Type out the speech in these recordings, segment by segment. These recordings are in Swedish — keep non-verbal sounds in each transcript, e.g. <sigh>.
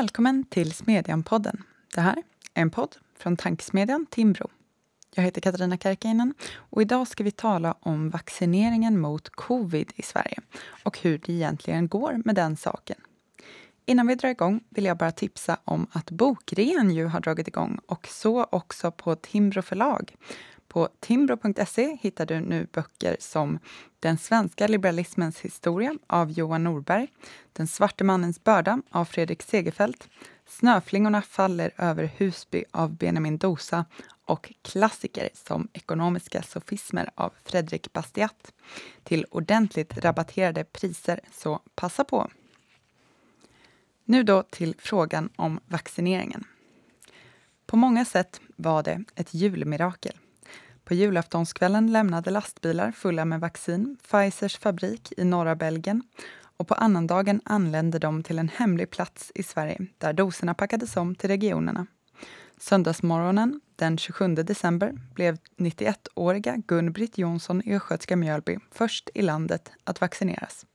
Välkommen till Smedjan-podden. Det här är en podd från tankesmedjan Timbro. Jag heter Katarina Karkiainen och idag ska vi tala om vaccineringen mot covid i Sverige och hur det egentligen går med den saken. Innan vi drar igång vill jag bara tipsa om att bokrean ju har dragit igång och så också på Timbro förlag. På timbro.se hittar du nu böcker som Den svenska liberalismens historia av Johan Norberg, Den svarte mannens börda av Fredrik Segerfeldt, Snöflingorna faller över Husby av Benjamin Dosa och klassiker som Ekonomiska sofismer av Fredrik Bastiat till ordentligt rabatterade priser, så passa på! Nu då till frågan om vaccineringen. På många sätt var det ett julmirakel. På julaftonskvällen lämnade lastbilar fulla med vaccin Pfizers fabrik i norra Belgien och på annandagen anlände de till en hemlig plats i Sverige där doserna packades om till regionerna. Söndagsmorgonen den 27 december blev 91-åriga Gun-Britt Jonsson i Östgötska Mjölby först i landet att vaccineras.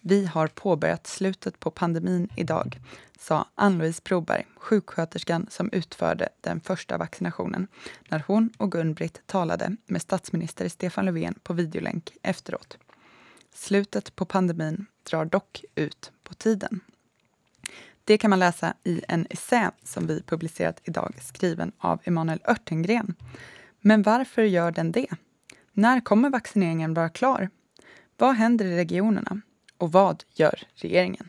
Vi har påbörjat slutet på pandemin idag, sa Ann-Louise Broberg, sjuksköterskan som utförde den första vaccinationen, när hon och Gun-Britt talade med statsminister Stefan Löfven på videolänk efteråt. Slutet på pandemin drar dock ut på tiden. Det kan man läsa i en essä som vi publicerat idag, skriven av Emanuel Örtengren. Men varför gör den det? När kommer vaccineringen vara klar? Vad händer i regionerna? Och vad gör regeringen?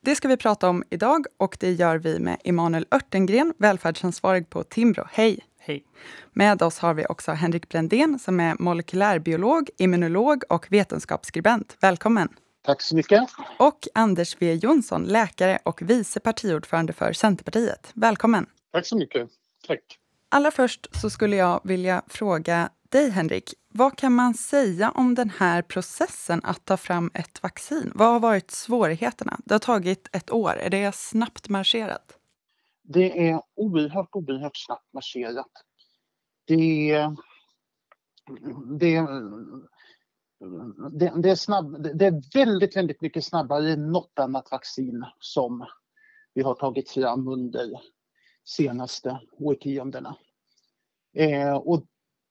Det ska vi prata om idag och det gör vi med Emanuel Örtengren, välfärdsansvarig på Timbro. Hej! Hej! Med oss har vi också Henrik Brändén som är molekylärbiolog, immunolog och vetenskapsskribent. Välkommen! Tack så mycket! Och Anders W Jonsson, läkare och vice partiordförande för Centerpartiet. Välkommen! Tack så mycket! Tack! Allra först så skulle jag vilja fråga dig, Henrik. Vad kan man säga om den här processen att ta fram ett vaccin? Vad har varit svårigheterna? Det har tagit ett år. Är det snabbt marscherat? Det är oerhört, oerhört snabbt marscherat. Det, det, det, det, är snabb, det är väldigt, väldigt mycket snabbare än något annat vaccin som vi har tagit fram under senaste årtiondena. Eh, och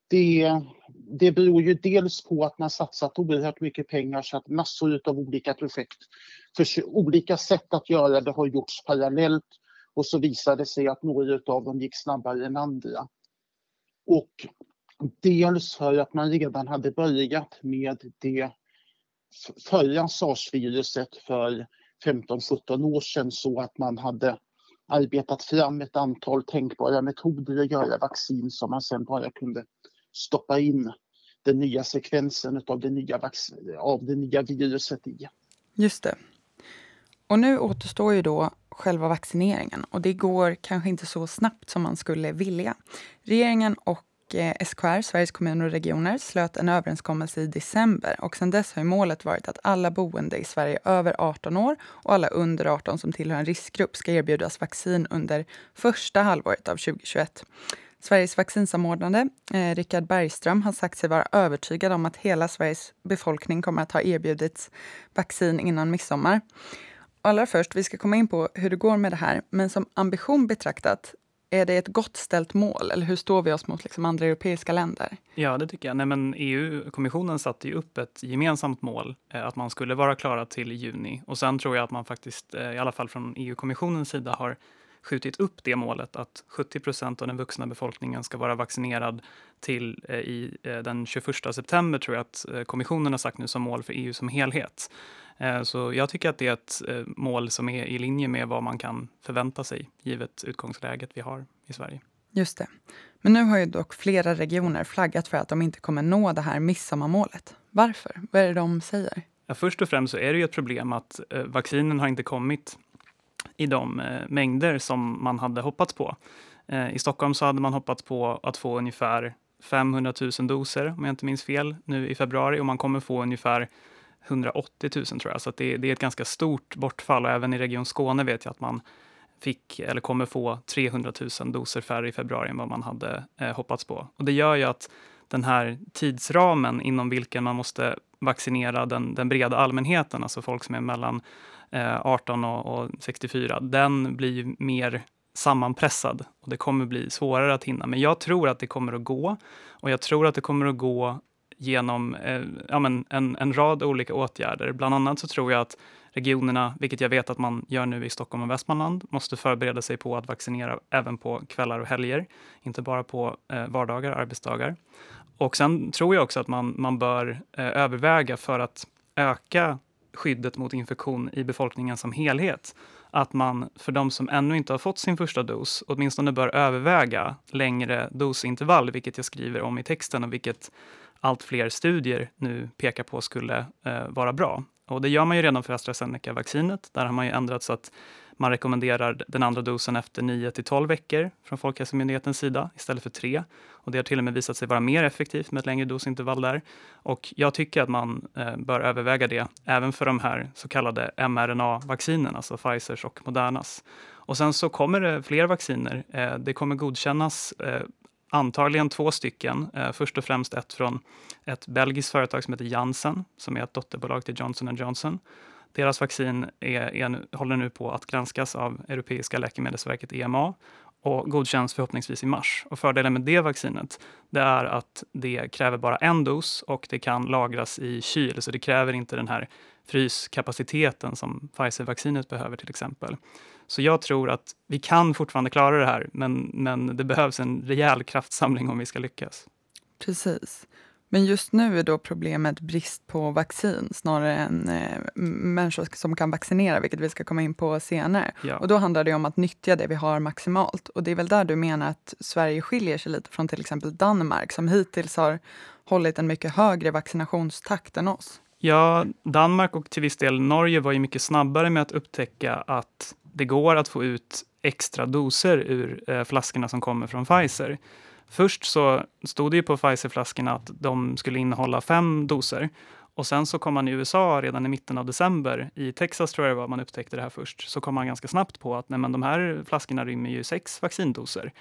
det, det beror ju dels på att man satsat oerhört mycket pengar så att massor av olika projekt, för olika sätt att göra det har gjorts parallellt och så visade det sig att några av dem gick snabbare än andra. Och dels för att man redan hade börjat med det förra sars-viruset för 15-17 år sedan så att man hade arbetat fram ett antal tänkbara metoder att göra vaccin som man sen bara kunde stoppa in den nya sekvensen av det nya, av det nya viruset i. Just det. Och nu återstår ju då själva vaccineringen och det går kanske inte så snabbt som man skulle vilja. Regeringen och eh, SKR, Sveriges kommuner och regioner, slöt en överenskommelse i december och sedan dess har målet varit att alla boende i Sverige över 18 år och alla under 18 som tillhör en riskgrupp ska erbjudas vaccin under första halvåret av 2021. Sveriges vaccinsamordnare, eh, Richard Bergström, har sagt sig vara övertygad om att hela Sveriges befolkning kommer att ha erbjudits vaccin innan midsommar. Allra först, vi ska komma in på hur det går med det här, men som ambition betraktat, är det ett gott ställt mål? Eller hur står vi oss mot liksom andra europeiska länder? Ja, det tycker jag. Nej, men EU-kommissionen satte ju upp ett gemensamt mål, eh, att man skulle vara klara till juni. Och sen tror jag att man faktiskt, eh, i alla fall från EU-kommissionens sida, har skjutit upp det målet att 70 procent av den vuxna befolkningen ska vara vaccinerad till eh, i eh, den 21 september tror jag att eh, kommissionen har sagt nu som mål för EU som helhet. Så jag tycker att det är ett mål som är i linje med vad man kan förvänta sig givet utgångsläget vi har i Sverige. Just det. Men nu har ju dock flera regioner flaggat för att de inte kommer nå det här midsommarmålet. Varför? Vad är det de säger? Ja, först och främst så är det ju ett problem att vaccinen har inte kommit i de eh, mängder som man hade hoppats på. Eh, I Stockholm så hade man hoppats på att få ungefär 500 000 doser, om jag inte minns fel, nu i februari och man kommer få ungefär 180 000 tror jag, så det, det, är ett ganska stort bortfall och även i Region Skåne vet jag att man fick eller kommer få 300 000 doser färre i februari än vad man hade eh, hoppats på. Och det gör ju att den här tidsramen inom vilken man måste vaccinera den, den breda allmänheten, alltså folk som är mellan Eh, 18 och 64, den blir mer sammanpressad och det kommer bli svårare att hinna. Men jag tror att det kommer att gå och jag tror att det kommer att gå genom eh, ja, men en, en rad olika åtgärder. Bland annat så tror jag att regionerna, vilket jag vet att man gör nu i Stockholm och Västmanland, måste förbereda sig på att vaccinera även på kvällar och helger, inte bara på eh, vardagar, arbetsdagar. Och sen tror jag också att man, man bör eh, överväga för att öka skyddet mot infektion i befolkningen som helhet att man för de som ännu inte har fått sin första dos åtminstone bör överväga längre dosintervall, vilket jag skriver om i texten och vilket allt fler studier nu pekar på skulle eh, vara bra. Och det gör man ju redan för AstraZeneca-vaccinet. Där har man ju ändrat så att man rekommenderar den andra dosen efter 9 till 12 veckor från Folkhälsomyndighetens sida istället för 3. Och det har till och med visat sig vara mer effektivt med ett längre dosintervall där. Och jag tycker att man eh, bör överväga det även för de här så kallade mRNA-vaccinerna, alltså Pfizers och Modernas. Och sen så kommer det fler vacciner. Eh, det kommer godkännas eh, antagligen två stycken. Eh, först och främst ett från ett belgiskt företag som heter Janssen, som är ett dotterbolag till Johnson Johnson. Deras vaccin är, är, håller nu på att granskas av Europeiska läkemedelsverket EMA och godkänns förhoppningsvis i mars. Och fördelen med det vaccinet det är att det kräver bara en dos och det kan lagras i kyl, så det kräver inte den här fryskapaciteten som Pfizer-vaccinet behöver till exempel. Så jag tror att vi kan fortfarande klara det här, men, men det behövs en rejäl kraftsamling om vi ska lyckas. Precis. Men just nu är då problemet brist på vaccin snarare än eh, människor som kan vaccinera, vilket vi ska komma in på senare. Ja. Och då handlar det om att nyttja det vi har maximalt. Och det är väl där du menar att Sverige skiljer sig lite från till exempel Danmark som hittills har hållit en mycket högre vaccinationstakt än oss. Ja, Danmark och till viss del Norge var ju mycket snabbare med att upptäcka att det går att få ut extra doser ur eh, flaskorna som kommer från Pfizer. Först så stod det ju på Pfizer-flaskorna att de skulle innehålla fem doser. Och sen så kom man i USA redan i mitten av december, i Texas tror jag det var man upptäckte det här först, så kom man ganska snabbt på att nej, men de här flaskorna rymmer ju sex vaccindoser.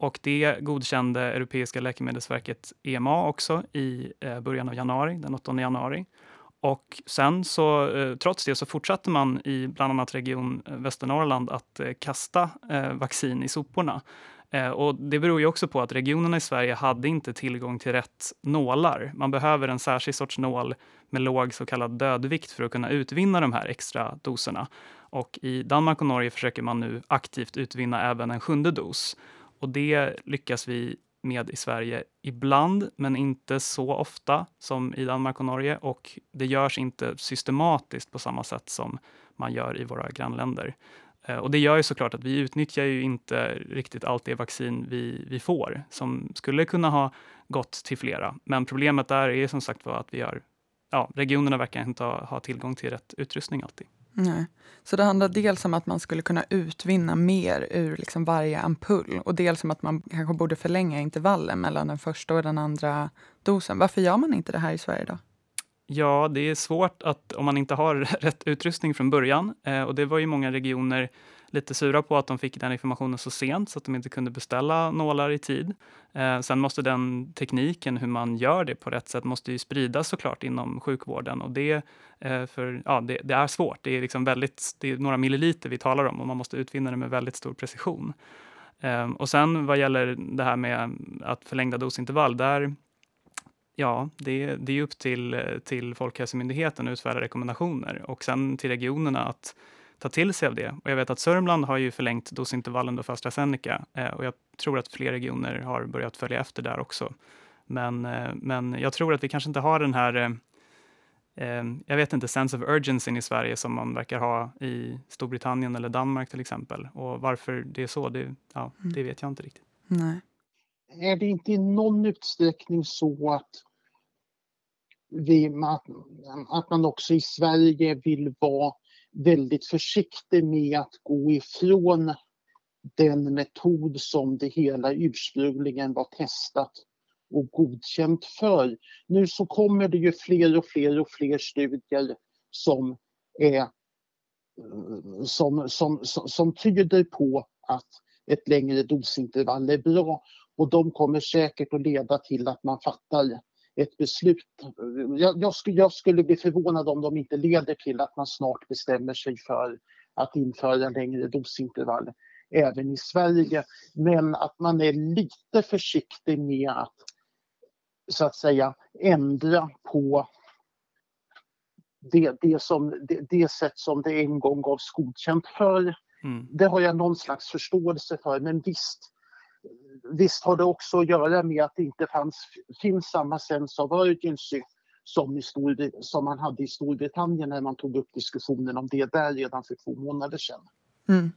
Och det godkände Europeiska läkemedelsverket EMA också i eh, början av januari, den 8 januari. Och sen så, eh, trots det så fortsatte man i bland annat Region eh, Västernorrland att kasta vaccin i soporna. Eh, och det beror ju också på att regionerna i Sverige hade inte tillgång till rätt nålar. Man behöver en särskild sorts nål med låg så kallad dödvikt för att kunna utvinna de här extra doserna. Och i Danmark och Norge försöker man nu aktivt utvinna även en sjunde dos. Och det lyckas vi med i Sverige ibland, men inte så ofta som i Danmark och Norge. Och det görs inte systematiskt på samma sätt som man gör i våra grannländer. Eh, och det gör ju såklart att vi utnyttjar ju inte riktigt allt det vaccin vi, vi får, som skulle kunna ha gått till flera. Men problemet där är som sagt var att vi har, ja, regionerna verkar inte ha, ha tillgång till rätt utrustning alltid. Nej. Så det handlar dels om att man skulle kunna utvinna mer ur liksom varje ampull och dels om att man kanske borde förlänga intervallen mellan den första och den andra dosen. Varför gör man inte det här i Sverige då? Ja, det är svårt att om man inte har <laughs> rätt utrustning från början. Eh, och det var ju många regioner lite sura på att de fick den informationen så sent så att de inte kunde beställa nålar i tid. Eh, sen måste den tekniken, hur man gör det på rätt sätt, måste ju spridas såklart inom sjukvården och det, eh, för, ja, det, det, är svårt. Det är, liksom väldigt, det är några milliliter vi talar om och man måste utvinna det med väldigt stor precision. Eh, och sen vad gäller det här med att förlängda dosintervall, där Ja, det, det är upp till, till Folkhälsomyndigheten att utfärda rekommendationer och sen till regionerna att ta till sig av det. Och jag vet att Sörmland har ju förlängt dosintervallen för AstraZeneca eh, och jag tror att fler regioner har börjat följa efter där också. Men, eh, men jag tror att vi kanske inte har den här eh jag vet inte, sense of urgency i Sverige som man verkar ha i Storbritannien eller Danmark till exempel. Och varför det är så, det, ja, mm. det vet jag inte riktigt. Nej. Är det inte i någon utsträckning så att, vi, att, att man också i Sverige vill vara väldigt försiktig med att gå ifrån den metod som det hela ursprungligen var testat och godkänt för. Nu så kommer det ju fler och fler och fler studier som, är, som, som, som, som tyder på att ett längre dosintervall är bra och de kommer säkert att leda till att man fattar ett beslut. Jag, jag, skulle, jag skulle bli förvånad om de inte leder till att man snart bestämmer sig för att införa längre dosintervall även i Sverige. Men att man är lite försiktig med att så att säga ändra på det, det, som, det, det sätt som det en gång gavs godkänt för. Mm. Det har jag någon slags förståelse för, men visst, visst har det också att göra med att det inte fanns, finns samma sense of urgency som, i Stor, som man hade i Storbritannien när man tog upp diskussionen om det där redan för två månader sedan. Mm.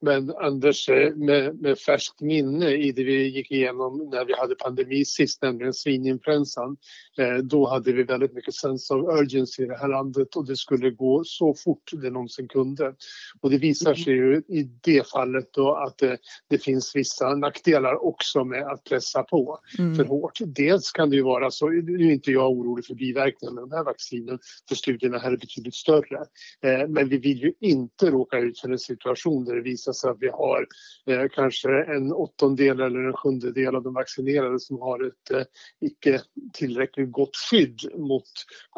Men Anders, eh, med, med färskt minne i det vi gick igenom när vi hade pandemi sist, nämligen svininfluensan. Eh, då hade vi väldigt mycket sense of urgency i det här landet och det skulle gå så fort det någonsin kunde. Och det visar sig ju i det fallet då att det, det finns vissa nackdelar också med att pressa på mm. för hårt. Dels kan det ju vara så, nu är inte jag orolig för biverkningar med den här vaccinen, för studierna här är betydligt större. Eh, men vi vill ju inte råka ut för en situation där det visar visar sig att vi har eh, kanske en åttondel eller en sjundedel av de vaccinerade som har ett eh, icke tillräckligt gott skydd mot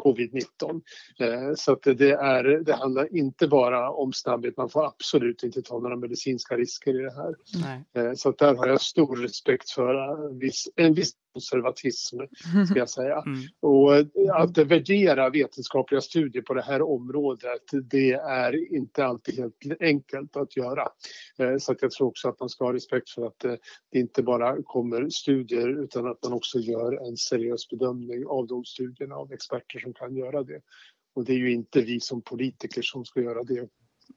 covid-19. Eh, så att det, är, det handlar inte bara om snabbhet, man får absolut inte ta några medicinska risker i det här. Eh, så att där har jag stor respekt för en viss, en viss konservatism, <laughs> ska jag säga. Mm. Och att värdera vetenskapliga studier på det här området, det är inte alltid helt enkelt att göra. Eh, så att jag tror också att man ska ha respekt för att eh, det inte bara kommer studier utan att man också gör en seriös bedömning av de studierna av experter som kan göra det. Och det är ju inte vi som politiker som ska göra det.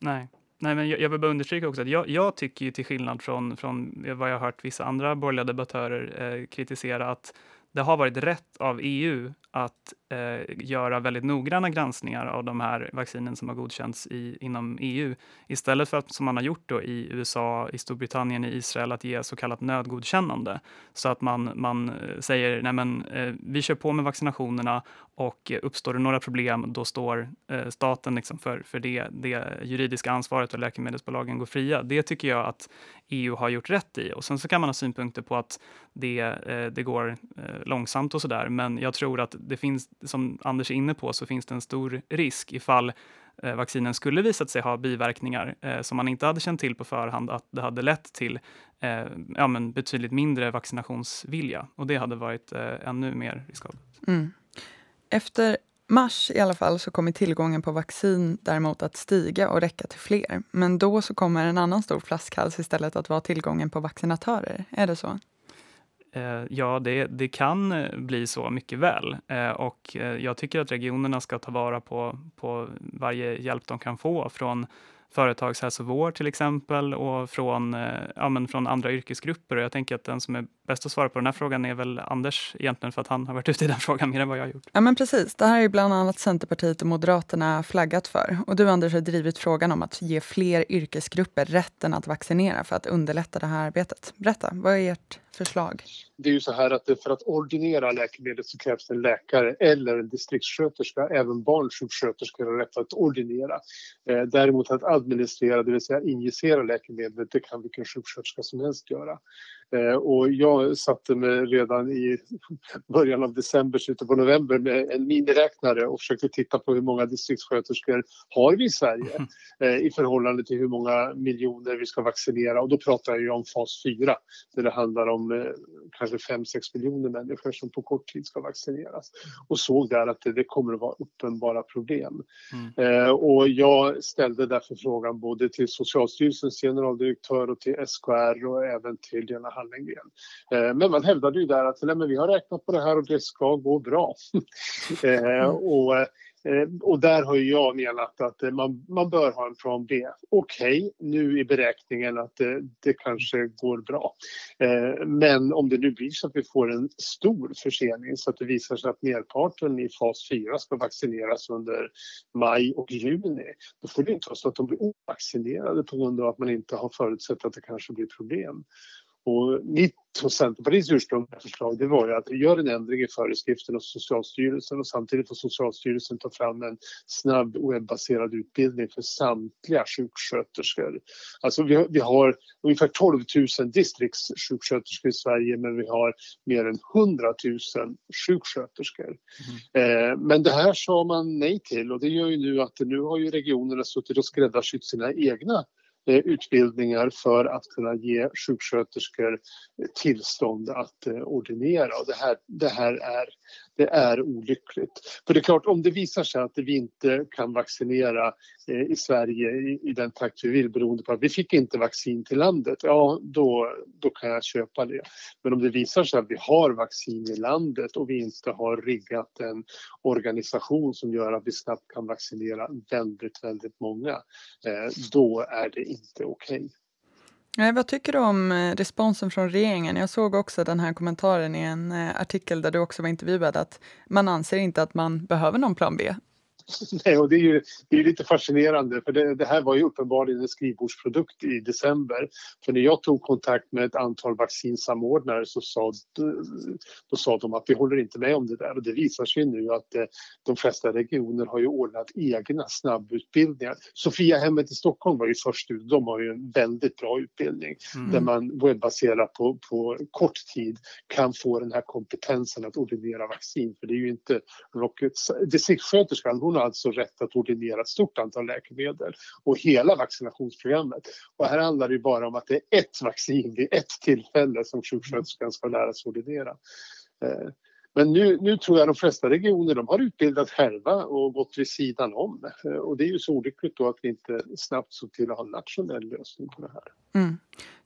Nej. Nej, men jag, jag vill bara understryka också att jag, jag tycker ju till skillnad från, från vad jag har hört vissa andra borgerliga debattörer eh, kritisera att det har varit rätt av EU att eh, göra väldigt noggranna granskningar av de här vaccinen som har godkänts i, inom EU istället för att som man har gjort då i USA, i Storbritannien, i Israel att ge så kallat nödgodkännande. Så att man, man eh, säger nej men, eh, vi kör på med vaccinationerna och eh, uppstår det några problem då står eh, staten liksom för, för det, det juridiska ansvaret och läkemedelsbolagen går fria. Det tycker jag att EU har gjort rätt i. Och sen så kan man ha synpunkter på att det, eh, det går eh, långsamt och sådär men jag tror att det finns, som Anders är inne på, så finns det en stor risk ifall eh, vaccinen skulle visat sig ha biverkningar eh, som man inte hade känt till på förhand, att det hade lett till eh, ja, men betydligt mindre vaccinationsvilja. Och det hade varit eh, ännu mer riskabelt. Mm. Efter mars i alla fall så kommer tillgången på vaccin däremot att stiga och räcka till fler. Men då så kommer en annan stor flaskhals istället att vara tillgången på vaccinatörer. Är det så? Eh, ja, det, det kan eh, bli så mycket väl. Eh, och jag tycker att regionerna ska ta vara på, på varje hjälp de kan få från företagshälsovård till exempel och från, ja, men från andra yrkesgrupper. Och jag tänker att den som är bäst att svara på den här frågan är väl Anders egentligen för att han har varit ute i den <laughs> frågan mer än vad jag har gjort. Ja men precis, det här är bland annat Centerpartiet och Moderaterna flaggat för. Och du Anders har drivit frågan om att ge fler yrkesgrupper rätten att vaccinera för att underlätta det här arbetet. Berätta, vad är ert förslag? Det är ju så här att för att ordinera läkemedlet så krävs en läkare eller en distriktssköterska. Även barnsjuksköterskor har rätt att ordinera. Eh, däremot att administrera, det vill säga injicera läkemedlet, det kan vilken sjuksköterska som helst göra. Eh, och jag satte mig redan i början av december, slutet på november med en miniräknare och försökte titta på hur många distriktssköterskor har vi i Sverige <laughs> eh, i förhållande till hur många miljoner vi ska vaccinera. Och då pratar jag om fas 4 där det handlar om eh, kanske 5-6 miljoner människor som på kort tid ska vaccineras. Och såg där att det, det kommer att vara uppenbara problem. Mm. Och jag ställde därför frågan både till Socialstyrelsens generaldirektör och till SKR och även till Lena Hallengren. Eh, men man hävdade ju där att nej, men vi har räknat på det här och det ska gå bra. <laughs> Eh, och, eh, och där har jag menat att man, man bör ha en plan B. Okej, okay, nu i beräkningen att det, det kanske går bra. Men om det nu blir så att vi får en stor försening så att det visar sig att merparten i fas 4 ska vaccineras under maj och juni. Då får det inte vara så att de blir ovaccinerade på grund av att man inte har förutsett att det kanske blir problem. Och mitt och Centerpartiets ursprungliga förslag det var ju att göra en ändring i föreskriften hos Socialstyrelsen och samtidigt får Socialstyrelsen ta fram en snabb webbaserad utbildning för samtliga sjuksköterskor. Alltså vi har, vi har ungefär 12 000 distriktssjuksköterskor i Sverige men vi har mer än 100 000 sjuksköterskor. Mm. Eh, men det här sa man nej till och det gör ju nu att nu har ju regionerna suttit och skräddarsytt sina egna Eh, utbildningar för att kunna ge sjuksköterskor tillstånd att eh, ordinera. Och det, här, det här är det är olyckligt. För det är klart, om det visar sig att vi inte kan vaccinera eh, i Sverige i, i, den takt vi vill beroende på att vi fick inte vaccin till landet, ja då, då kan jag köpa det. Men om det visar sig att vi har vaccin i landet och vi inte har riggat en organisation som gör att vi snabbt kan vaccinera väldigt, väldigt många, eh, då är det inte okej. Okay. Vad tycker du om eh, responsen från regeringen? Jag såg också den här kommentaren i en eh, artikel där du också var intervjuad att man anser inte att man behöver någon plan B <laughs> Nej, och det är ju det är lite fascinerande för det, det, här var ju uppenbarligen en skrivbordsprodukt i december. För när jag tog kontakt med ett antal vaccinsamordnare så sa, då sa de att vi håller inte med om det där och det visar sig nu att eh, de flesta regioner har ju ordnat egna snabbutbildningar. Sofiahemmet i Stockholm var ju först ut, de har ju en väldigt bra utbildning mm. där man webbaserat på, på kort tid kan få den här kompetensen att ordinera vaccin för det är ju inte rocket. Distriktssköterskan hon har alltså rätt att ordinera ett stort antal läkemedel och hela vaccinationsprogrammet. Och här handlar det bara om att det är ett vaccin vid ett tillfälle som sjuksköterskan ska lära sig ordinera. Eh, men nu, nu, tror jag de flesta regioner de har utbildat själva och gått vid sidan om. Eh, och det är ju så olyckligt då att vi inte snabbt såg till att ha en nationell lösning på det här. Mm.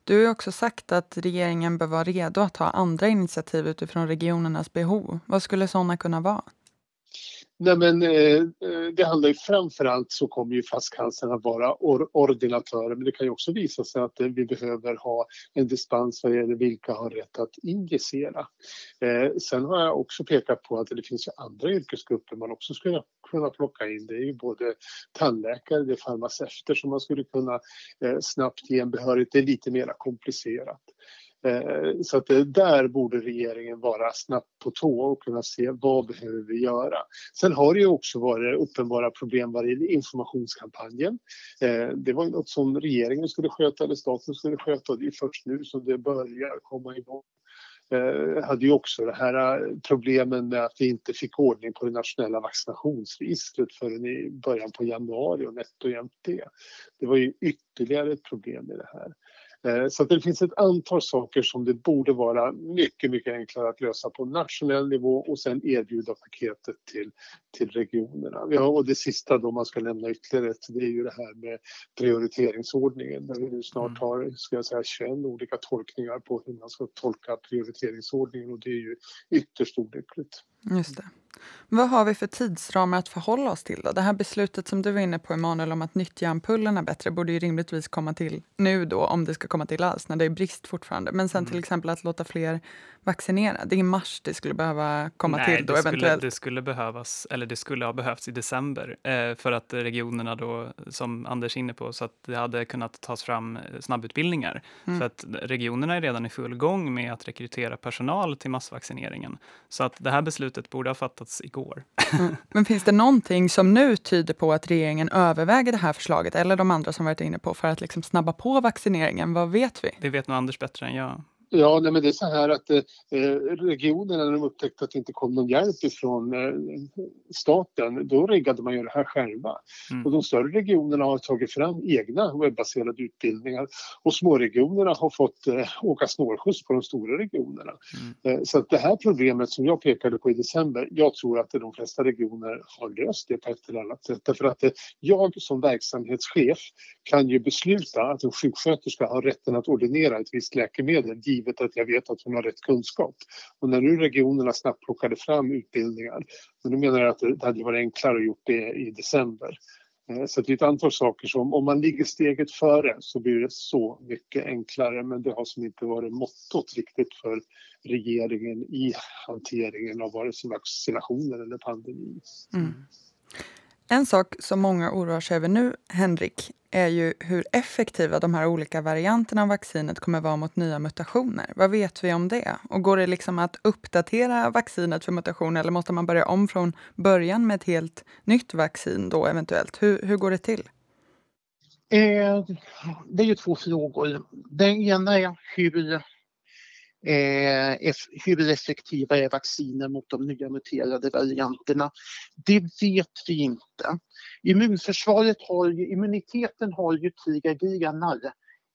Du har också sagt att regeringen bör vara redo att ta andra initiativ utifrån regionernas behov. Vad skulle sådana kunna vara? Nej, men, eh, det handlar ju framförallt så kommer ju flaskhalsen att vara or ordinatörer men det kan ju också visa sig att eh, vi behöver ha en dispens vad gäller vilka har rätt att injicera. Eh, sen har jag också pekat på att det finns ju andra yrkesgrupper man också skulle kunna plocka in. Det är ju både tandläkare, det är farmaceuter som man skulle kunna eh, snabbt ge en behörighet. Det är lite mer komplicerat. Eh, så att där borde regeringen vara snabbt på tå och kunna se vad behöver vi göra. Sen har det ju också varit uppenbara problem vad gäller informationskampanjen. Eh, det var något som regeringen skulle sköta eller staten skulle sköta och det är först nu som det börjar komma igång eh, hade ju också det här eh, problemen med att vi inte fick ordning på det nationella vaccinationsregistret förrän i början på januari och nätt och jämnt det. Det var ju ytterligare ett problem i det här. Eh, så det finns ett antal saker som det borde vara mycket, mycket enklare att lösa på nationell nivå och sen erbjuda paketet till, till regionerna. Ja, och det sista då man ska lämna ytterligare ett, det är ju det här med prioriteringsordningen där vi nu snart mm. har, ska jag säga, 21 olika tolkningar på hur man ska tolka prioriteringsordningen och det är ju ytterst olyckligt. Just det. Vad har vi för tidsramar att förhålla oss till? Då? Det här beslutet som du var inne på, Emanuel, om att nyttja ampullerna bättre borde ju rimligtvis komma till nu då, om det ska komma till alls, när det är brist fortfarande. Men sen mm. till exempel att låta fler vaccinera. Det är i mars det skulle behöva komma Nej, till då det eventuellt. Skulle, det skulle behövas, eller det skulle ha behövts i december eh, för att regionerna då, som Anders är inne på, så att det hade kunnat tas fram snabbutbildningar. Mm. För att regionerna är redan i full gång med att rekrytera personal till massvaccineringen. Så att det här beslutet borde ha fattats igår. Mm. <laughs> Men finns det någonting som nu tyder på att regeringen överväger det här förslaget, eller de andra som varit inne på, för att liksom snabba på vaccineringen? Vad vet vi? Det vet nog Anders bättre än jag. Ja, nej, men det är så här att eh, regionerna när de upptäckte att det inte kom någon hjälp ifrån eh, staten, då riggade man ju det här själva. Mm. Och de större regionerna har tagit fram egna webbaserade utbildningar och småregionerna har fått eh, åka snålskjuts på de stora regionerna. Mm. Eh, så att det här problemet som jag pekade på i december, jag tror att de flesta regioner har löst det på ett eller annat sätt. Därför att eh, jag som verksamhetschef kan ju besluta att en sjuksköterska har rätten att ordinera ett visst läkemedel givet att jag vet att hon har rätt kunskap. Och när nu regionerna snabbt plockade fram utbildningar, men då menar jag att det hade varit enklare att gjort det i december. Eh, så det är ett antal saker som om man ligger steget före så blir det så mycket enklare men det har som inte varit mottot riktigt för regeringen i hanteringen av vare sig vaccinationer eller pandemi. Mm. En sak som många oroar sig över nu, Henrik, är ju hur effektiva de här olika varianterna av vaccinet kommer vara mot nya mutationer. Vad vet vi om det? Och går det liksom att uppdatera vaccinet för mutationer eller måste man börja om från början med ett helt nytt vaccin då eventuellt? Hur, hur går det till? Eh, det är ju två frågor. Den ena är hur, eh, hur effektiva är vacciner mot de nya muterade varianterna? Det vet vi inte. Immunförsvaret har ju, immuniteten har ju tre grenar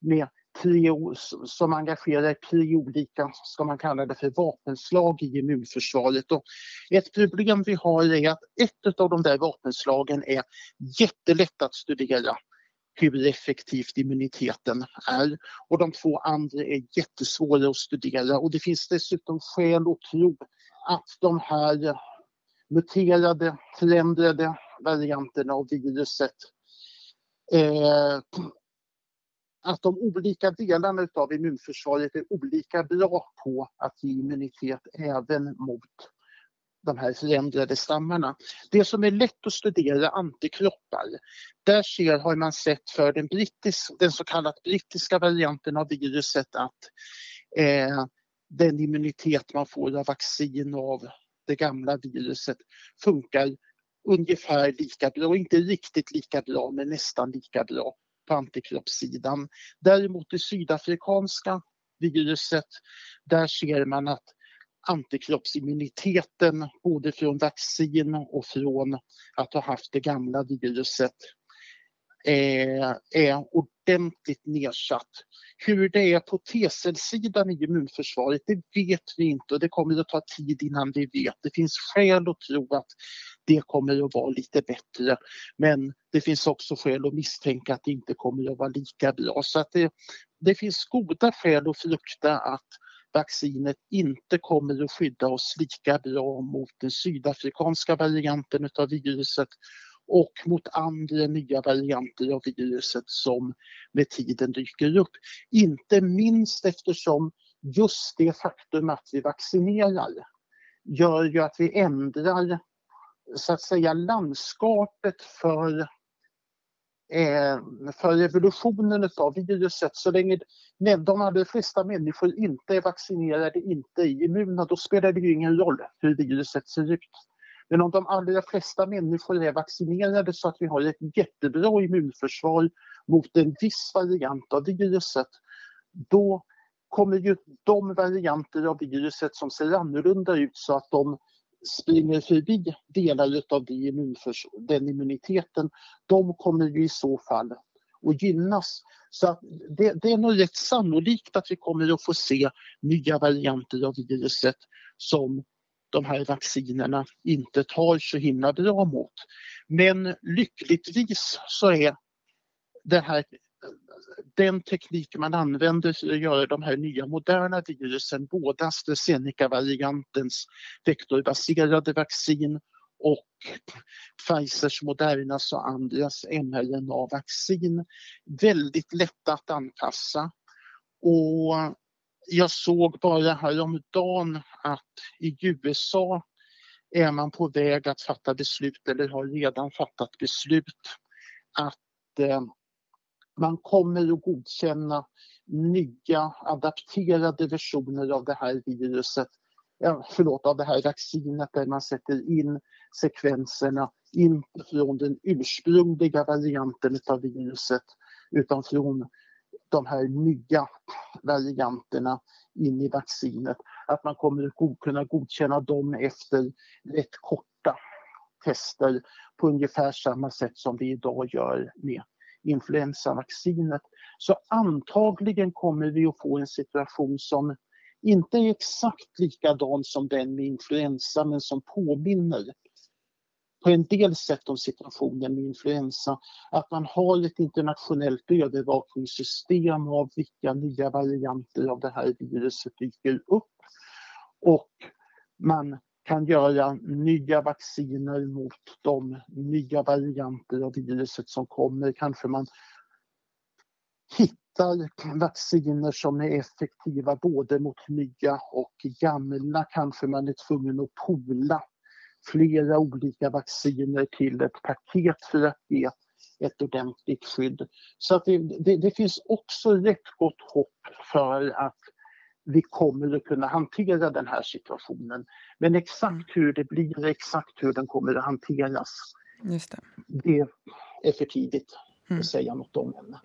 med tre, som engagerar tre olika, ska man kalla det för vapenslag i immunförsvaret. Och ett problem vi har är att ett av de där vapenslagen är jättelätt att studera hur effektivt immuniteten är. Och de två andra är jättesvåra att studera och det finns dessutom skäl att tro att de här muterade, förändrade varianterna av viruset eh, att de olika delarna av immunförsvaret är olika bra på att ge immunitet även mot de här förändrade stammarna. Det som är lätt att studera antikroppar, där ser, har man sett för den, brittis, den så kallade brittiska varianten av viruset att eh, den immunitet man får av vaccin av det gamla viruset funkar ungefär lika bra, inte riktigt lika bra men nästan lika bra på antikroppssidan. Däremot det sydafrikanska viruset, där ser man att antikroppsimmuniteten både från vaccin och från att ha haft det gamla viruset eh, är, ordentligt nedsatt. Hur det är på T-cellsidan i immunförsvaret, det vet vi inte och det kommer att ta tid innan vi vet. Det finns skäl att tro att det kommer att vara lite bättre. Men det finns också skäl att misstänka att det inte kommer att vara lika bra. Så att det, det finns goda skäl att frukta att vaccinet inte kommer att skydda oss lika bra mot den sydafrikanska varianten av viruset och mot andra nya varianter av viruset som med tiden dyker upp. Inte minst eftersom just det faktum att vi vaccinerar gör ju att vi ändrar så att säga landskapet för, Eh, för evolutionen av viruset. Så länge de allra flesta människor inte är vaccinerade, inte är immuna, då spelar det ju ingen roll hur viruset ser ut. Men om de allra flesta människor är vaccinerade så att vi har ett jättebra immunförsvar mot en viss variant av viruset, då kommer ju de varianter av viruset som ser annorlunda ut så att de springer förbi delar av den immuniteten, de kommer ju i så fall att gynnas. Så det, det, är nog rätt sannolikt att vi kommer att få se nya varianter av viruset som de här vaccinerna inte tar så himla bra mot. Men lyckligtvis så är det här den teknik man använder för att göra de här nya moderna virusen, både AstraZeneca-variantens vektorbaserade vaccin och Pfizers, Modernas och andras mRNA-vaccin väldigt lätta att anpassa. Och jag såg bara häromdagen att i USA är man på väg att fatta beslut, eller har redan fattat beslut, att eh, man kommer att godkänna nya adapterade versioner av det här viruset, förlåt, av det här vaccinet där man sätter in sekvenserna inte från den ursprungliga varianten av viruset utan från de här nya varianterna in i vaccinet. Att man kommer att kunna godkänna dem efter rätt korta tester på ungefär samma sätt som vi idag gör med influensavaccinet. Så antagligen kommer vi att få en situation som inte är exakt likadan som den med influensa men som påminner på en del sätt om situationen med influensa. Att man har ett internationellt övervakningssystem av vilka nya varianter av det här viruset dyker upp. Och man kan göra nya vacciner mot de nya varianter av viruset som kommer. Kanske man hittar vacciner som är effektiva både mot nya och gamla. Kanske man är tvungen att pola flera olika vacciner till ett paket för att ge ett ordentligt skydd. Så att det, det, det finns också rätt gott hopp för att vi kommer att kunna hantera den här situationen. Men exakt mm. hur det blir, exakt hur den kommer att hanteras, Just det. det är för tidigt mm. att säga något om än.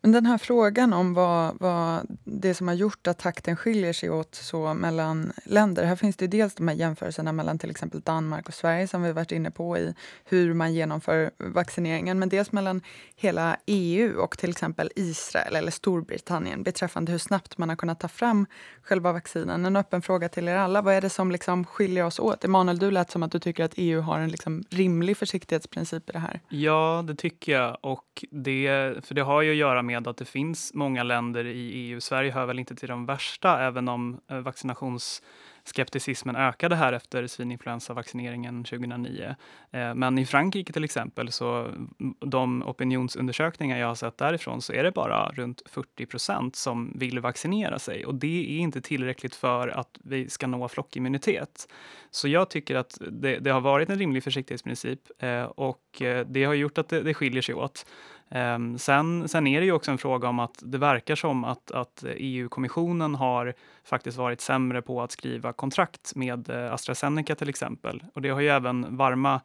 Men den här frågan om vad, vad det som har gjort att takten skiljer sig åt så mellan länder. Här finns det dels de här jämförelserna mellan till exempel Danmark och Sverige som vi varit inne på i hur man genomför vaccineringen. Men dels mellan hela EU och till exempel Israel eller Storbritannien beträffande hur snabbt man har kunnat ta fram själva vaccinen. En öppen fråga till er alla. Vad är det som liksom skiljer oss åt? Emanuel, du lät som att du tycker att EU har en liksom rimlig försiktighetsprincip i det här. Ja, det tycker jag. Och det, för det har ju att göra med att det finns många länder i EU. Sverige hör väl inte till de värsta, även om eh, vaccinationsskepticismen ökade här efter svininfluensavaccineringen 2009. Eh, men i Frankrike till exempel, så de opinionsundersökningar jag har sett därifrån, så är det bara runt 40 procent som vill vaccinera sig. Och det är inte tillräckligt för att vi ska nå flockimmunitet. Så jag tycker att det, det har varit en rimlig försiktighetsprincip eh, och det har gjort att det, det skiljer sig åt. Ehm, sen, sen är det ju också en fråga om att det verkar som att, att EU-kommissionen har faktiskt varit sämre på att skriva kontrakt med eh, AstraZeneca till exempel. Och det har ju även varma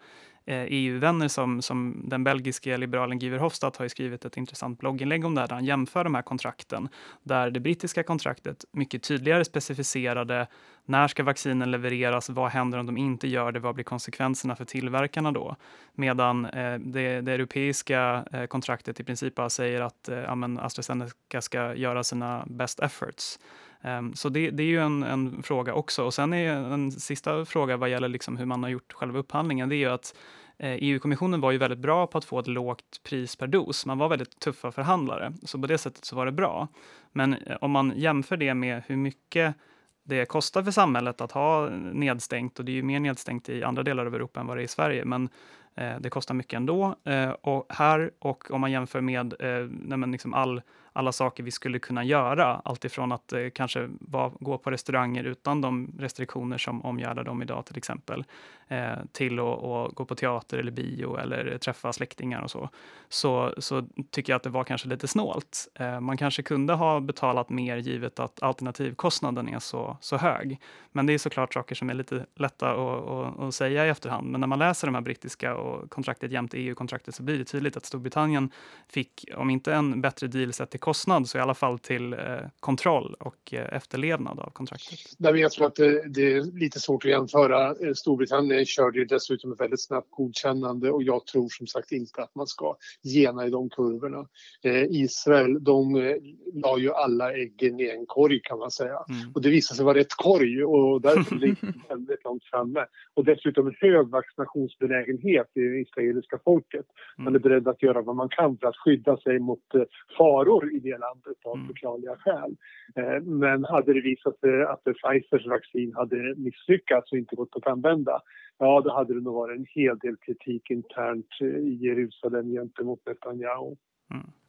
eh, e EU-vänner som, som den belgiske liberalen Guy Verhofstadt har skrivit ett intressant blogginlägg om det här, där han jämför de här kontrakten. Där det brittiska kontraktet mycket tydligare specificerade när ska vaccinen levereras, vad händer om de inte gör det, vad blir konsekvenserna för tillverkarna då? Medan eh, det, det, europeiska eh, kontraktet i princip bara säger att eh, ja, AstraZeneca ska göra sina best efforts. Um, så det, det, är ju en, en, fråga också. Och sen är en sista fråga vad gäller liksom hur man har gjort själva upphandlingen, det är ju att eh, e EU-kommissionen var ju väldigt bra på att få ett lågt pris per dos. Man var väldigt tuffa förhandlare, så på det sättet så var det bra. Men eh, om man jämför det med hur mycket det kostar för samhället att ha nedstängt och det är ju mer nedstängt i andra delar av Europa än vad det är i Sverige. Men eh, det kostar mycket ändå. Eh, och här, och om man jämför med eh, liksom all alla saker vi skulle kunna göra. Alltifrån att eh, kanske va, gå på restauranger utan de restriktioner som omgärdar dem idag till exempel, eh, till att gå på teater eller bio eller träffa släktingar och så. Så, så tycker jag att det var kanske lite snålt. Eh, man kanske kunde ha betalat mer givet att alternativkostnaden är så, så hög. Men det är såklart saker som är lite lätta att, att, att säga i efterhand. Men när man läser de här brittiska och kontraktet jämte EU-kontraktet så blir det tydligt att Storbritannien fick, om inte en bättre deal sett till kostnad så i alla fall till eh, kontroll och eh, efterlevnad av kontraktet. jag tror att det, det, är lite svårt att jämföra. Eh, Storbritannien körde ju dessutom ett väldigt snabbt godkännande och jag tror som sagt inte att man ska gena i de kurvorna. Eh, Israel, de eh, la ju alla äggen i en korg kan man säga mm. och det visade sig vara rätt korg och därför <laughs> ligger de väldigt långt framme. Och dessutom en hög vaccinationsbenägenhet i det israeliska folket. Man är mm. beredd att göra vad man kan för att skydda sig mot eh, faror i det landet av mm. förklarliga skäl. Eh, men hade det visat sig att Pfizers vaccin hade misslyckats och inte gått att använda ja, då hade det nog varit en hel del kritik internt i Jerusalem gentemot Netanyahu.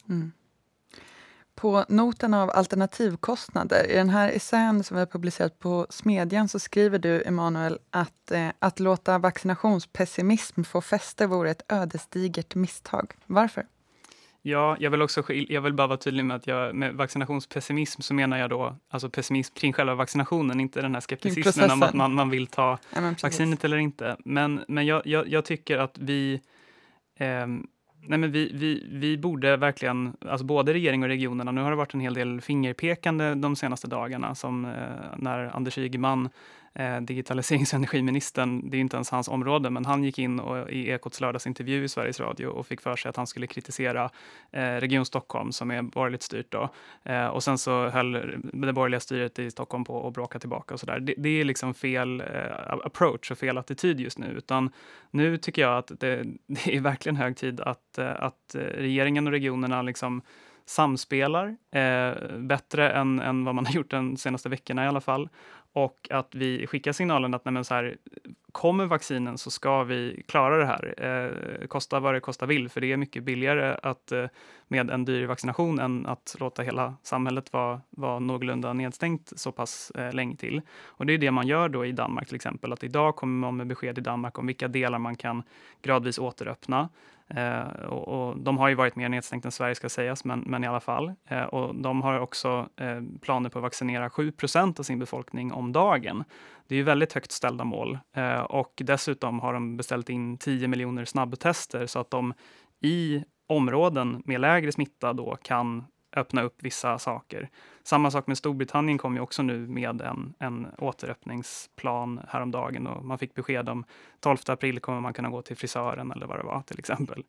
Mm. På noten av alternativkostnader, i den här essän som vi har publicerat på Smedjan så skriver du, Emanuel, att eh, att låta vaccinationspessimism få fäste vore ett ödesdigert misstag. Varför? Ja, jag vill också jag vill bara vara tydlig med att jag med vaccinationspessimism så menar jag då alltså pessimism kring själva vaccinationen, inte den här skepticismen om att man, man vill ta ja, vaccinet eller inte. Men, men jag, jag, jag tycker att vi eh, Nej, men vi, vi, vi borde verkligen, alltså både regering och regionerna, nu har det varit en hel del fingerpekande de senaste dagarna, som eh, när Anders Ygeman eh, digitaliserings och energiministern, det är inte ens hans område, men han gick in och, i Ekots lördagsintervju i Sveriges Radio och fick för sig att han skulle kritisera eh, Region Stockholm som är borgerligt styrt då. Eh, och sen så höll det borgerliga styret i Stockholm på att bråka tillbaka och sådär. Det, det, är liksom fel eh, approach och fel attityd just nu, utan nu tycker jag att det, <laughs> det är verkligen hög tid att, eh, att regeringen och regionerna liksom samspelar eh, bättre än, än vad man har gjort de senaste veckorna i alla fall. Och att vi skickar signalen att nej så här, kommer vaccinen så ska vi klara det här, eh, kosta vad det kosta vill, för det är mycket billigare att, eh, med en dyr vaccination än att låta hela samhället vara, vara någorlunda nedstängt så pass eh, länge till. Och det är det man gör då i Danmark till exempel, att idag kommer man med besked i Danmark om vilka delar man kan gradvis återöppna. Eh, och, och, de har ju varit mer nedstängt än Sverige ska sägas, men, men i alla fall. Eh, och de har också eh, planer på att vaccinera 7% av sin befolkning om dagen. Det är ju väldigt högt ställda mål eh, och dessutom har de beställt in 10 miljoner snabbtester så att de i områden med lägre smitta då kan öppna upp vissa saker. Samma sak med Storbritannien kom ju också nu med en, en återöppningsplan häromdagen och man fick besked om 12 april kommer man kunna gå till frisören eller vad det var till exempel.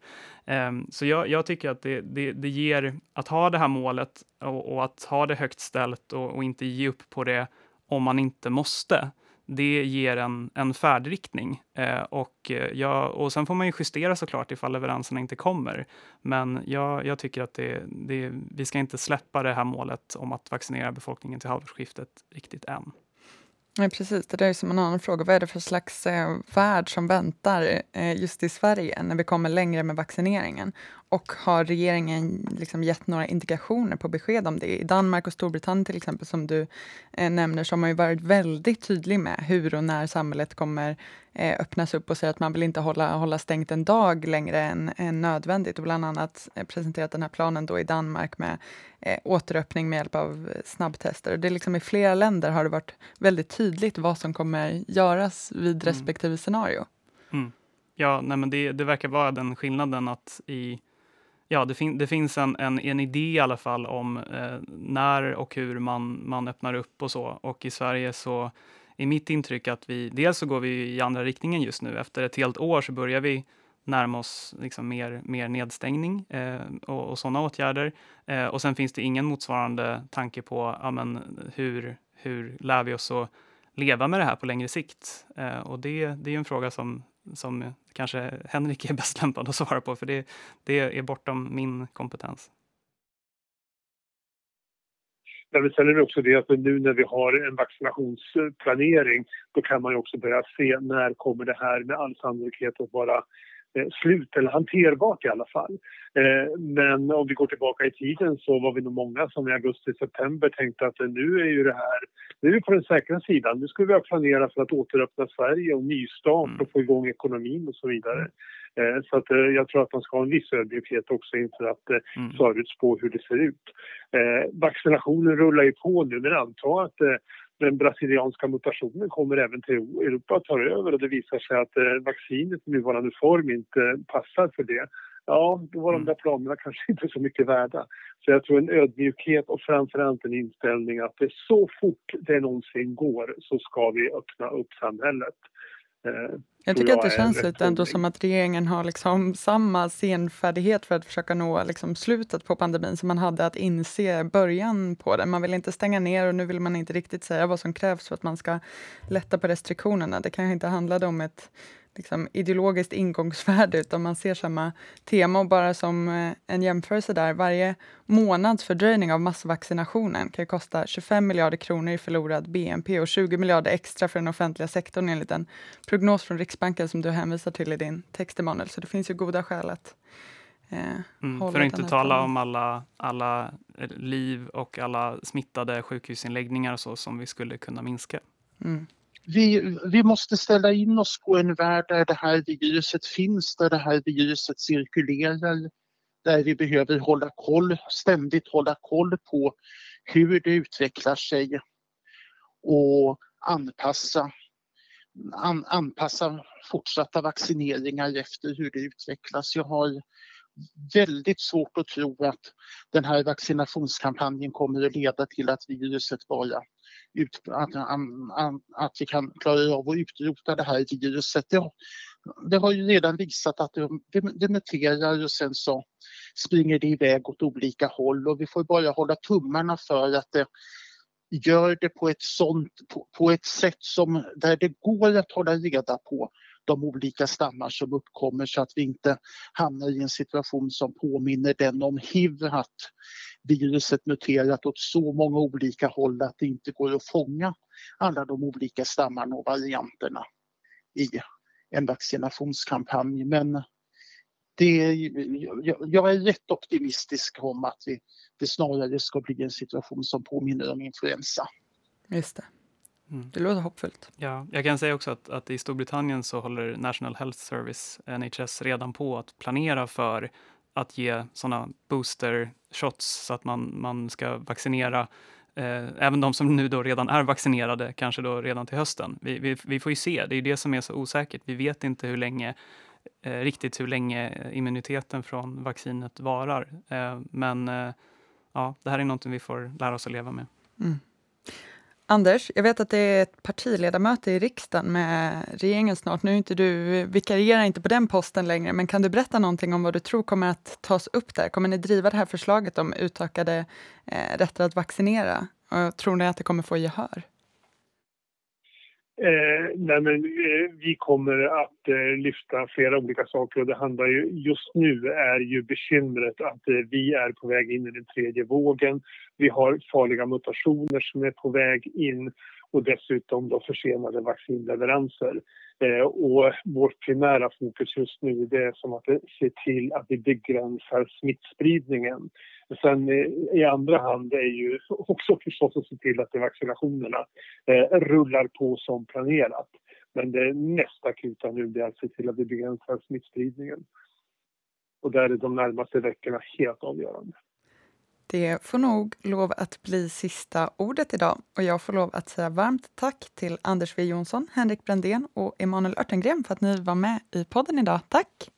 Um, så jag, jag, tycker att det, det, det, ger, att ha det här målet och, och att ha det högt ställt och, och inte ge upp på det om man inte måste det ger en, en färdriktning. Eh, och, eh, ja, och sen får man ju justera såklart ifall leveranserna inte kommer. Men jag, jag tycker att det, det, vi ska inte släppa det här målet om att vaccinera befolkningen till halvårsskiftet riktigt än. Nej, precis, det där är som en annan fråga. Vad är det för slags eh, värld som väntar eh, just i Sverige när vi kommer längre med vaccineringen? Och har regeringen liksom gett några indikationer på besked om det? I Danmark och Storbritannien till exempel, som du eh, nämner, så har man ju varit väldigt tydlig med hur och när samhället kommer öppnas upp och säger att man vill inte hålla, hålla stängt en dag längre än, än nödvändigt och bland annat eh, presenterat den här planen då i Danmark med eh, återöppning med hjälp av snabbtester. Det är liksom I flera länder har det varit väldigt tydligt vad som kommer göras vid mm. respektive scenario. Mm. Ja, nej men det, det verkar vara den skillnaden att i Ja, det, fin det finns en, en, en, idé i alla fall om eh, när och hur man, man öppnar upp och så. Och i Sverige så är mitt intryck att vi, dels så går vi i andra riktningen just nu. Efter ett helt år så börjar vi närma oss liksom mer, mer nedstängning eh, och, och sådana åtgärder. Eh, och sen finns det ingen motsvarande tanke på ja, men, hur, hur lär vi oss att leva med det här på längre sikt? Eh, och det, det är en fråga som, som kanske Henrik är bäst lämpad att svara på, för det, det är bortom min kompetens. Men sen är det också det att nu när vi har en vaccinationsplanering då kan man också börja se när kommer det här med all sannolikhet att vara Eh, slut eller hanterbart i alla fall. Eh, men om vi går tillbaka i tiden så var vi nog många som i augusti-september tänkte att nu är ju det här, nu är vi på den säkra sidan. Nu ska vi planera för att återöppna Sverige och nystart och få igång ekonomin och så vidare. Eh, så att jag tror att man ska ha en viss ödmjukhet också inför att mm. förutspå hur det ser ut. Vaccinationen rullar ju på nu men anta att den brasilianska mutationen kommer även till Europa och tar över och det visar sig att eh, vaccinet i nuvarande form inte passar för det. Ja, då var de mm. där planerna <laughs> kanske inte så mycket värda. Så jag tror en ödmjukhet och framförallt en inställning att det så fort det någonsin går så ska vi öppna upp samhället. Jag tycker jag att det känns lite ändå som att regeringen har liksom samma senfärdighet för att försöka nå liksom slutet på pandemin som man hade att inse början på den. Man vill inte stänga ner och nu vill man inte riktigt säga vad som krävs för att man ska lätta på restriktionerna. Det kanske inte handlade om ett liksom, ideologiskt ingångsvärde utan man ser samma tema. Och bara som eh, en jämförelse där, varje månads fördröjning av massvaccinationen kan kosta 25 miljarder kronor i förlorad BNP och 20 miljarder extra för den offentliga sektorn enligt en prognos från Riksbanken som du hänvisar till i din text, Emanuel. Så det finns ju goda skäl att eh, mm, För att inte tala om alla, alla eh, liv och alla smittade sjukhusinläggningar och så som vi skulle kunna minska. Mm vi, vi måste ställa in oss på en värld där det här viruset finns, där det här viruset cirkulerar, där vi behöver hålla koll, ständigt hålla koll på hur det utvecklar sig och anpassa, an, anpassa fortsatta vaccineringar efter hur det utvecklas. Jag har väldigt svårt att tro att den här vaccinationskampanjen kommer att leda till att viruset bara ut, att, att vi kan klara av att utrota det här viruset. Det, det har ju redan visat att det, det muterar och sen så springer det iväg åt olika håll och vi får bara hålla tummarna för att det gör det på ett, sånt, på, på ett sätt som där det går att hålla reda på de olika stammar som uppkommer så att vi inte hamnar i en situation som påminner den om hiv, att viruset muterat åt så många olika håll att det inte går att fånga alla de olika stammarna och varianterna i en vaccinationskampanj. Men det, jag är rätt optimistisk om att vi, det snarare ska bli en situation som påminner om influensa. Just det. Mm. Det låter hoppfullt. Ja, jag kan säga också att, att i Storbritannien så håller National Health Service, NHS, redan på att planera för att ge sådana booster shots så att man, man ska vaccinera eh, även de som nu då redan är vaccinerade, kanske då redan till hösten. Vi, vi, vi får ju se, det är det som är så osäkert. Vi vet inte hur länge eh, riktigt hur länge immuniteten från vaccinet varar. Eh, men eh, ja, det här är någonting vi får lära oss att leva med. Mm. Anders, jag vet att det är ett partiledamöte i riksdagen med regeringen snart. Nu är inte du, vikarierar inte på den posten längre, men kan du berätta någonting om vad du tror kommer att tas upp där? Kommer ni driva det här förslaget om utökade eh, rätter att vaccinera? Och tror ni att det kommer få gehör? Eh, nej men, eh, vi kommer att eh, lyfta flera olika saker och det handlar ju, just nu är ju bekymret att eh, vi är på väg in i den tredje vågen. Vi har farliga mutationer som är på väg in och dessutom då försenade vaccinleveranser. Eh, och vårt primära fokus just nu är som att se till att vi begränsar smittspridningen. Sen i andra hand är ju också förstås att se till att vaccinationerna eh, rullar på som planerat. Men det mest akuta nu är att se till att vi begränsar smittspridningen. Och där är de närmaste veckorna helt avgörande. Det får nog lov att bli sista ordet idag och jag får lov att säga varmt tack till Anders W Jonsson, Henrik Brändén och Emanuel Örtengren för att ni var med i podden idag. Tack!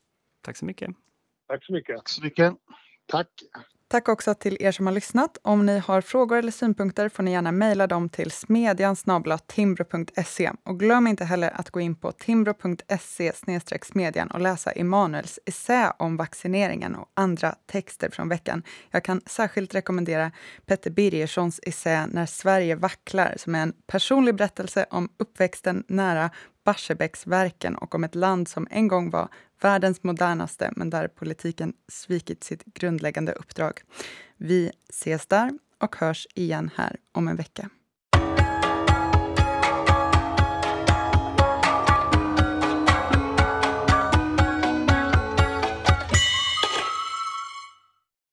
Tack så mycket. Tack så mycket. Tack så mycket. Tack. Tack också till er som har lyssnat. Om ni har frågor eller synpunkter får ni gärna mejla dem till smedjan timbro.se. Och glöm inte heller att gå in på timbro.se smedjan och läsa Emanuels essä om vaccineringen och andra texter från veckan. Jag kan särskilt rekommendera Petter Birgerssons essä När Sverige vacklar som är en personlig berättelse om uppväxten nära Barsebäcksverken och om ett land som en gång var världens modernaste men där politiken svikit sitt grundläggande uppdrag. Vi ses där och hörs igen här om en vecka.